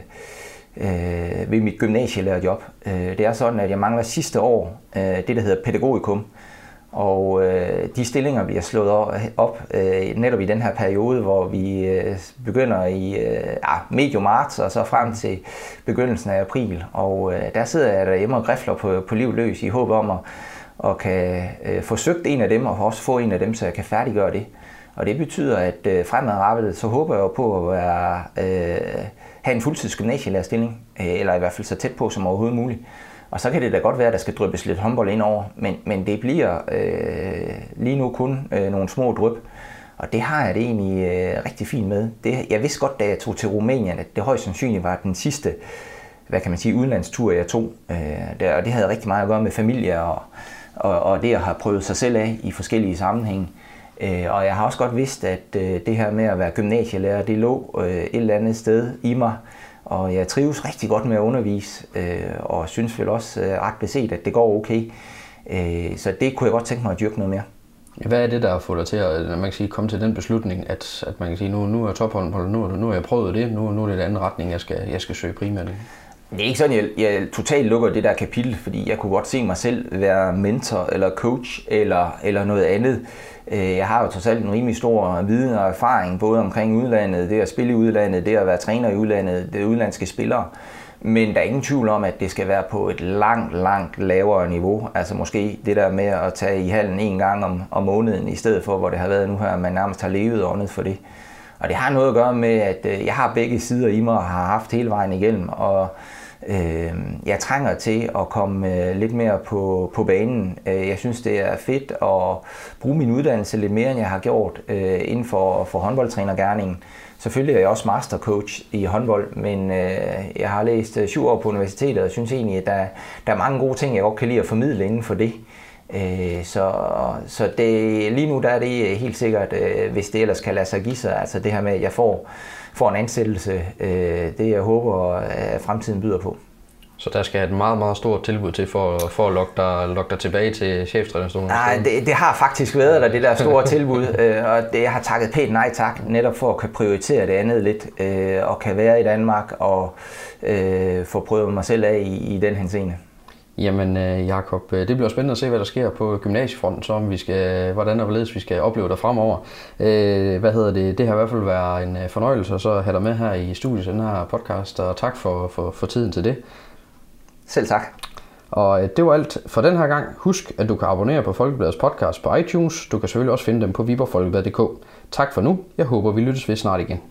øh, ved mit gymnasielærerjob. Øh, det er sådan, at jeg mangler sidste år øh, det, der hedder pædagogikum. Og øh, de stillinger vi har slået op øh, netop i den her periode, hvor vi øh, begynder i øh, ja, medio marts og så frem til begyndelsen af april. Og øh, der sidder jeg derhjemme og grifler på, på liv løs i håb om at og kan øh, få søgt en af dem og også få en af dem, så jeg kan færdiggøre det. Og det betyder, at øh, fremadrettet, så håber jeg på at være øh, have en fuldtids gymnasielærerstilling, øh, eller i hvert fald så tæt på som overhovedet muligt. Og så kan det da godt være, at der skal dryppes lidt håndbold ind over, men, men det bliver øh, lige nu kun øh, nogle små dryp. Og det har jeg det egentlig øh, rigtig fint med. Det, jeg vidste godt, da jeg tog til Rumænien, at det højst sandsynligt var den sidste hvad kan man sige, udenlandstur, jeg tog. Øh, der, og det havde rigtig meget at gøre med familie og, og, og det at have prøvet sig selv af i forskellige sammenhænge. Øh, og jeg har også godt vidst, at øh, det her med at være gymnasielærer, det lå øh, et eller andet sted i mig. Og jeg trives rigtig godt med at undervise, øh, og synes vel også øh, ret beset, at det går okay. Øh, så det kunne jeg godt tænke mig at dyrke noget mere. Hvad er det, der har fået dig til at man kan sige, komme til den beslutning, at, at man kan sige, nu, nu er tophåndbold, nu, nu har jeg prøvet det, nu, nu er det en anden retning, jeg skal, jeg skal søge primært? Det er ikke sådan, jeg, jeg totalt lukker det der kapitel, fordi jeg kunne godt se mig selv være mentor eller coach eller, eller noget andet. Øh, jeg har jo trods alt en rimelig stor viden og erfaring, både omkring udlandet, det at spille i udlandet, det at være træner i udlandet, det udlandske spillere. Men der er ingen tvivl om, at det skal være på et langt, langt lavere niveau. Altså måske det der med at tage i halen en gang om, om måneden, i stedet for, hvor det har været nu her, man nærmest har levet åndet for det. Og det har noget at gøre med, at øh, jeg har begge sider i mig og har haft hele vejen igennem. Og øh, jeg trænger til at komme øh, lidt mere på, på banen. Øh, jeg synes, det er fedt at bruge min uddannelse lidt mere, end jeg har gjort øh, inden for, for håndboldtrænergærningen. Selvfølgelig er jeg også mastercoach i håndbold, men øh, jeg har læst øh, syv år på universitetet og synes egentlig, at der, der er mange gode ting, jeg godt kan lide at formidle inden for det. Øh, så så det, lige nu der er det helt sikkert, øh, hvis det ellers kan lade sig give sig, altså det her med, at jeg får, får en ansættelse, øh, det jeg håber, at fremtiden byder på. Så der skal et meget, meget stort tilbud til for, for at lokke dig, lokke dig tilbage til cheftrænerstolen? Nej, det, det har faktisk været der, det der store tilbud, og det, jeg har takket pænt nej tak, netop for at kan prioritere det andet lidt, og kan være i Danmark og øh, få prøvet mig selv af i, i den henseende. Jamen øh, Jakob, øh, det bliver spændende at se, hvad der sker på gymnasiefronten, så om vi skal, hvordan og hvorledes vi skal opleve dig fremover. Øh, hvad hedder det? Det har i hvert fald været en fornøjelse at så have dig med her i studiet den her podcast, og tak for, for, for tiden til det. Selv tak. Og det var alt for den her gang. Husk, at du kan abonnere på Folkebladets podcast på iTunes. Du kan selvfølgelig også finde dem på viborgfolkeblad.dk. Tak for nu. Jeg håber, vi lyttes ved snart igen.